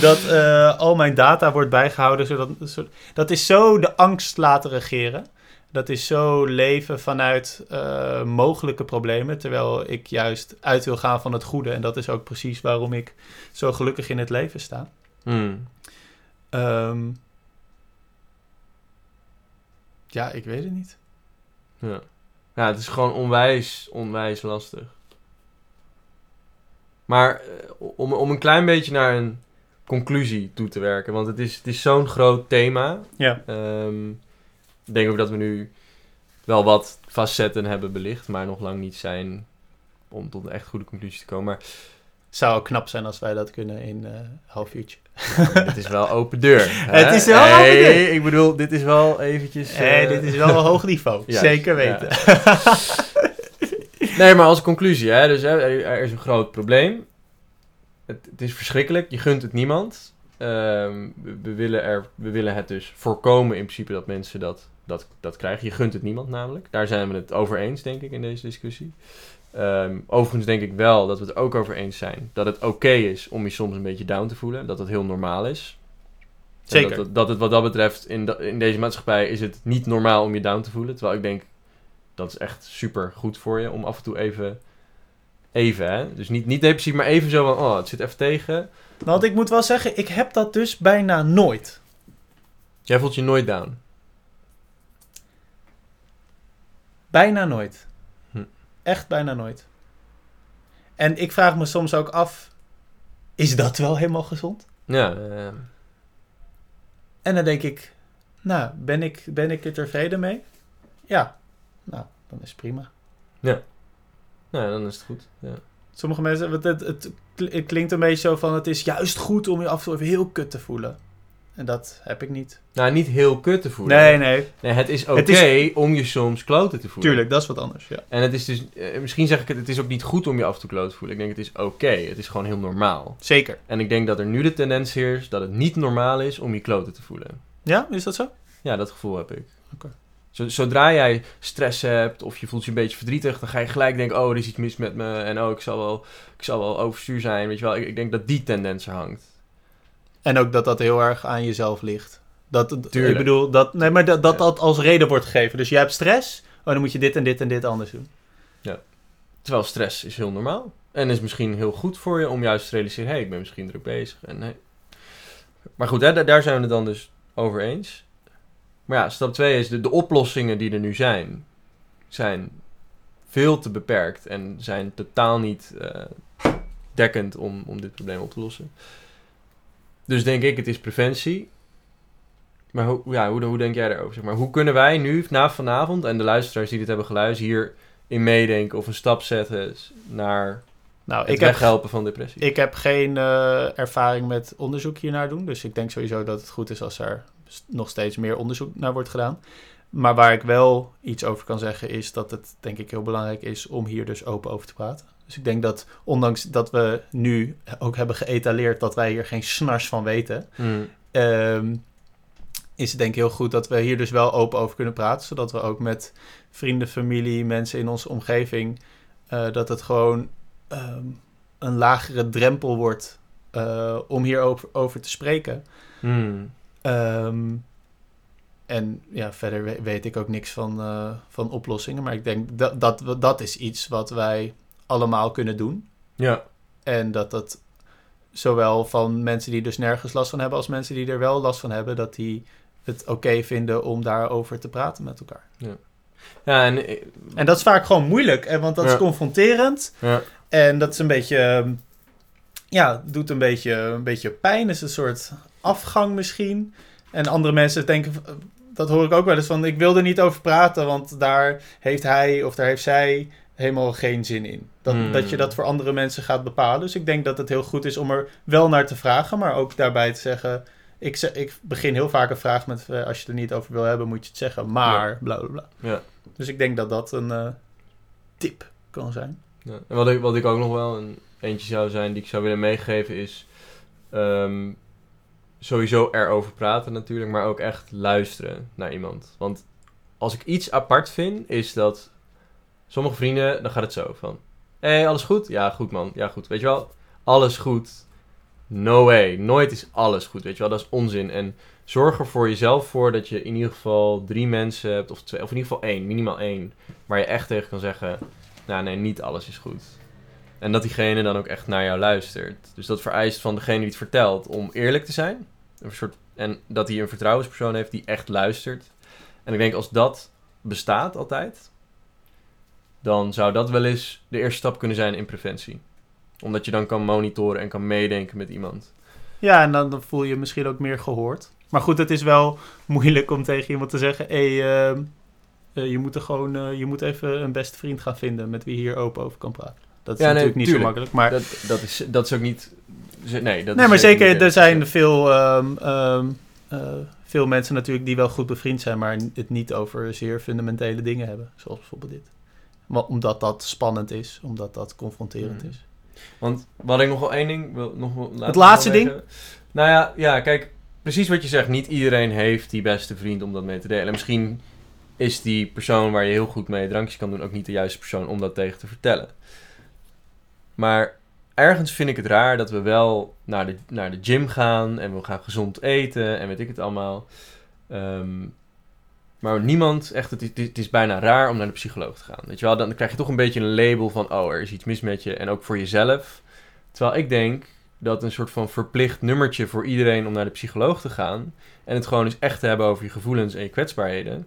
dat eh, al mijn data wordt bijgehouden. Zodat, zo- dat is zo de angst laten regeren. Dat is zo leven vanuit eh, mogelijke problemen. Terwijl ik juist uit wil gaan van het goede. En dat is ook precies waarom ik zo gelukkig in het leven sta. Ehm, ja, ik weet het niet. Ja. ja, het is gewoon onwijs, onwijs lastig. Maar eh, om, om een klein beetje naar een conclusie toe te werken, want het is, het is zo'n groot thema. Ja. Ehm, ik denk ook dat we nu wel wat facetten hebben belicht, maar nog lang niet zijn om tot een echt goede conclusie te komen. Maar Zou ook knap zijn als wij dat kunnen in eh, een half uurtje. het is wel open deur. hè? Het is wel Hey, open deur. Ik bedoel, dit is wel eventjes... Eh, eh, dit is wel een hoog niveau. Juist, Zeker ja. weten. Nee, maar als conclusie, hè, dus hè, er, is een groot probleem. Het, het is verschrikkelijk, je gunt het niemand. Ehm, we, we willen er, we willen het dus voorkomen in principe dat mensen dat, dat, dat krijgen. Je gunt het niemand namelijk. Daar zijn we het over eens, denk ik, in deze discussie. Ehm, overigens denk ik wel dat we het ook over eens zijn dat het oké is om je soms een beetje down te voelen. Dat het heel normaal is. Zeker. Dat, het- dat het wat dat betreft in, in deze maatschappij is het niet normaal om je down te voelen. Terwijl ik denk, dat is echt super goed voor je om af en toe even... Even, hè? Dus niet, niet depressief, maar even zo van, oh, het zit even tegen. Want ik moet wel zeggen, ik heb dat dus bijna nooit. Jij voelt je nooit down. Bijna nooit. Echt bijna nooit. En ik vraag me soms ook af, is dat wel helemaal gezond? Ja, En dan denk ik, nou, ben ik, ben ik er tevreden mee? Ja, nou, dan is het prima. nou, dan is het goed. Ja. Sommige mensen, het, het, het, het klinkt een beetje zo van, het is juist goed om je af en toe even heel kut te voelen. En dat heb ik niet. Nou, niet heel kut te voelen. Nee, nee, Nee, het is oké is- om je soms kloten te voelen. tuurlijk, dat is wat anders, ja. En het is dus, eh, misschien zeg ik het, het is ook niet goed om je af en toe kloot te voelen. Ik denk het is oké, het is gewoon heel normaal. Zeker. En ik denk dat er nu de tendens heerst dat het niet normaal is om je kloten te voelen. Ja, is dat zo? Ja, dat gevoel heb ik. Oké. Zo- Zodra jij stress hebt of je voelt je een beetje verdrietig, dan ga je gelijk denken, oh, er is iets mis met me en oh, ik zal wel, ik zal wel overstuur zijn, weet je wel. Ik, ik denk dat die tendens er hangt. En ook dat dat heel erg aan jezelf ligt. Dat, ik Tuurlijk. bedoel, dat, nee, maar dat dat, Ja. dat als reden wordt gegeven. Dus je hebt stress, oh, dan moet je dit en dit en dit anders doen. Terwijl stress is heel normaal. En is misschien heel goed voor je om juist te realiseren, hé, hey, ik ben misschien druk bezig. En, hey. Maar goed, hè, da- daar zijn we het dan dus over eens. Maar ja, stap 2 is de, de oplossingen die er nu zijn, zijn veel te beperkt en zijn totaal niet eh, dekkend om, om dit probleem op te lossen. Dus denk ik, het is preventie. Maar hoe, ja, hoe, hoe denk jij daarover? Zeg maar, hoe kunnen wij nu, na vanavond, en de luisteraars die dit hebben geluisterd, hier in meedenken of een stap zetten naar Nou, het ik heb, weghelpen van depressie? ik heb geen eh, ervaring met onderzoek hiernaar doen. Dus ik denk sowieso dat het goed is als er nog steeds meer onderzoek naar wordt gedaan. Maar waar ik wel iets over kan zeggen is dat het denk ik heel belangrijk is om hier dus open over te praten. Dus ik denk dat ondanks dat we nu ook hebben geëtaleerd dat wij hier geen snars van weten, Hmm. ehm, is het denk ik heel goed dat we hier dus wel open over kunnen praten. Zodat we ook met vrienden, familie, mensen in onze omgeving, eh, dat het gewoon ehm, een lagere drempel wordt eh, om hierover over te spreken. Hmm. Ehm, en ja, verder we- weet ik ook niks van, eh, van oplossingen. Maar ik denk dat, dat dat is iets wat wij allemaal kunnen doen. Ja, En dat dat zowel van mensen die dus nergens last van hebben... als mensen die er wel last van hebben... dat die het oké vinden om daarover te praten met elkaar. ja en eh, En dat is vaak gewoon moeilijk, hè, want dat is Ja. confronterend. ja, En dat is een beetje... ehm, Ja, doet een beetje, een beetje pijn. is een soort afgang misschien. En andere mensen denken... Dat hoor ik ook wel eens van... Ik wil er niet over praten, want daar heeft hij of daar heeft zij helemaal geen zin in. Dat, Hmm. dat je dat voor andere mensen gaat bepalen. Dus ik denk dat het heel goed is om er wel naar te vragen, maar ook daarbij te zeggen... Ik, ze- ik begin heel vaak een vraag met... eh, als je er niet over wil hebben, moet je het zeggen. Maar, bla bla bla. ja. Dus ik denk dat dat een eh, tip kan zijn. Ja. En wat ik, wat ik ook nog wel een eentje zou zijn die ik zou willen meegeven is ehm, sowieso erover praten natuurlijk, maar ook echt luisteren naar iemand. Want als ik iets apart vind, is dat sommige vrienden, dan gaat het zo van, hé, hey, alles goed? Ja, goed man, ja goed. Weet je wel, alles goed. No way, nooit is alles goed, weet je wel, dat is onzin. En zorg er voor jezelf voor dat je in ieder geval drie mensen hebt, of twee, of in ieder geval één, minimaal één, waar je echt tegen kan zeggen, nou nee, niet alles is goed. En dat diegene dan ook echt naar jou luistert. Dus dat vereist van degene die het vertelt om eerlijk te zijn. Een soort, en dat hij een vertrouwenspersoon heeft die echt luistert. En ik denk als dat bestaat altijd, dan zou dat wel eens de eerste stap kunnen zijn in preventie. Omdat je dan kan monitoren en kan meedenken met iemand. Ja, en dan, dan voel je misschien ook meer gehoord. Maar goed, het is wel moeilijk om tegen iemand te zeggen... Hé, hey, ehm, eh, je moet er gewoon... eh, je moet even een beste vriend gaan vinden... met wie je hier open over kan praten. Dat is Ja, nee, natuurlijk niet tuurlijk. zo makkelijk. Maar, Dat, dat, is, dat is ook niet... Nee, dat nee, is maar zeker, er zijn veel, ehm, ehm, eh, veel mensen natuurlijk... die wel goed bevriend zijn... maar het niet over zeer fundamentele dingen hebben. Zoals bijvoorbeeld dit. Maar omdat dat spannend is. Omdat dat confronterend Mhm. is. Want wat ik nog wel één ding wil nog wel laten Het laatste ding? Nou ja, ja, kijk, precies wat je zegt. Niet iedereen heeft die beste vriend om dat mee te delen. En misschien is die persoon waar je heel goed mee drankjes kan doen ook niet de juiste persoon om dat tegen te vertellen. Maar ergens vind ik het raar dat we wel naar de, naar de gym gaan en we gaan gezond eten en weet ik het allemaal. Ehm, maar niemand, echt, het is, het is bijna raar om naar de psycholoog te gaan. Weet je wel, dan krijg je toch een beetje een label van, oh, er is iets mis met je. En ook voor jezelf. Terwijl ik denk dat een soort van verplicht nummertje voor iedereen om naar de psycholoog te gaan. En het gewoon eens echt te hebben over je gevoelens en je kwetsbaarheden.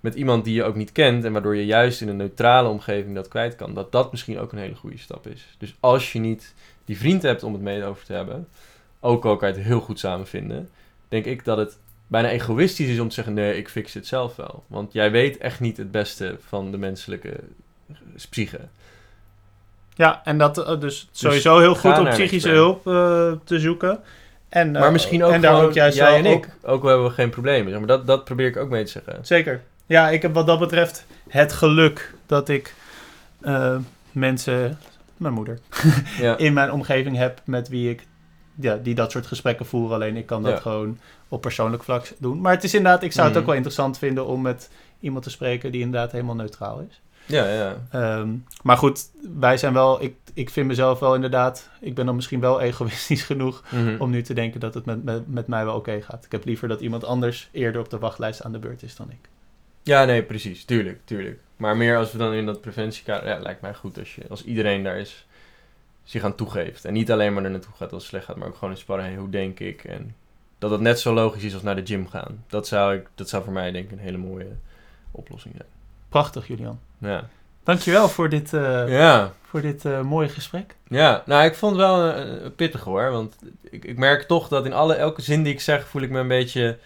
met iemand die je ook niet kent en waardoor je juist in een neutrale omgeving dat kwijt kan, dat dat misschien ook een hele goede stap is. Dus als je niet die vriend hebt om het mee over te hebben, ook al kan je het heel goed samen vinden, denk ik dat het bijna egoïstisch is om te zeggen: nee, ik fix het zelf wel. Want jij weet echt niet het beste van de menselijke psyche. Ja, en dat uh, dus sowieso heel goed een psychische hulp uh, te zoeken. En, maar misschien ook en daar ook juist jij en ik. Ook al hebben we geen problemen. Zeg maar dat, dat probeer ik ook mee te zeggen. Zeker. Ja, ik heb wat dat betreft het geluk dat ik mensen, mijn moeder, ja. in mijn omgeving heb met wie ik, ja, die dat soort gesprekken voeren. Alleen ik kan dat Ja. gewoon op persoonlijk vlak doen. Maar het is inderdaad, ik zou het Mhm. ook wel interessant vinden om met iemand te spreken die inderdaad helemaal neutraal is. Ja, ja. Ehm, maar goed, wij zijn wel, ik, ik vind mezelf wel inderdaad, ik ben dan misschien wel egoïstisch genoeg Mhm. om nu te denken dat het met, met, met mij wel oké gaat. Ik heb liever dat iemand anders eerder op de wachtlijst aan de beurt is dan ik. Ja, nee, precies. Tuurlijk, tuurlijk. Maar meer als we dan in dat preventiekader... Ja, lijkt mij goed als, je, als iedereen daar is zich aan toegeeft. En niet alleen maar er naartoe gaat als het slecht gaat, maar ook gewoon eens sparren. Hey, hoe denk ik? En dat het net zo logisch is als naar de gym gaan. Dat zou, ik, dat zou voor mij denk ik een hele mooie oplossing zijn. Prachtig, Julian. Ja, Dankjewel voor dit, eh, ja. voor dit eh, mooie gesprek. ja. nou ik vond het wel een pittig hoor. Want ik, ik merk toch dat in alle, elke zin die ik zeg voel ik me een beetje...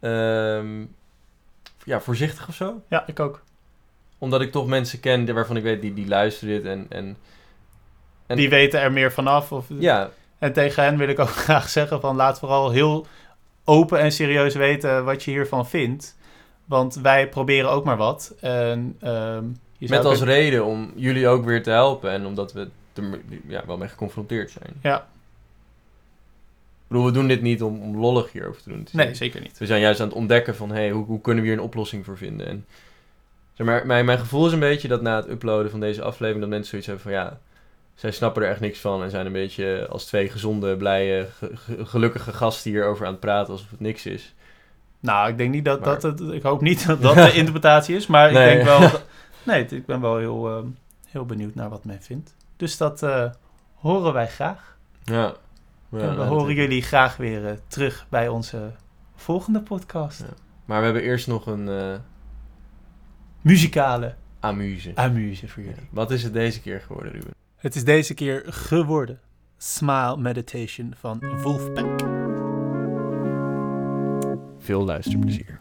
ehm, ja, voorzichtig of zo. Ja, ik ook. Omdat ik toch mensen ken waarvan ik weet die, die luisteren dit en... en En- Die weten er meer vanaf. Of, ja, En tegen hen wil ik ook graag zeggen van laat vooral heel open en serieus weten wat je hiervan vindt. Want wij proberen ook maar wat. En, ehm, Met als reden om jullie ook weer te helpen en omdat we er ja, wel mee geconfronteerd zijn. Ja. Ik bedoel, we doen dit niet om, om lollig hierover te doen. Nee, zeker niet. We zijn juist aan het ontdekken van, hey, hoe, hoe kunnen we hier een oplossing voor vinden? En, zeg maar, mijn, mijn gevoel is een beetje dat na het uploaden van deze aflevering, dat mensen zoiets hebben van, ja, zij snappen er echt niks van en zijn een beetje als twee gezonde, blije, ge- ge- gelukkige gasten hierover aan het praten alsof het niks is. Nou, ik denk niet dat, Maar- dat het, ik hoop niet dat dat de interpretatie is, maar Nee. ik denk wel, dat- nee, ik ben wel heel, ehm, heel benieuwd naar wat men vindt. Dus dat eh, horen wij graag. Ja. ja en we nou, horen jullie graag weer eh, terug bij onze volgende podcast. Ja. Maar we hebben eerst nog een eh Muzikale amuse. amuse voor jullie. Wat is het deze keer geworden, Ruben? Het is deze keer geworden Smile Meditation van Wolfpack. Veel luisterplezier.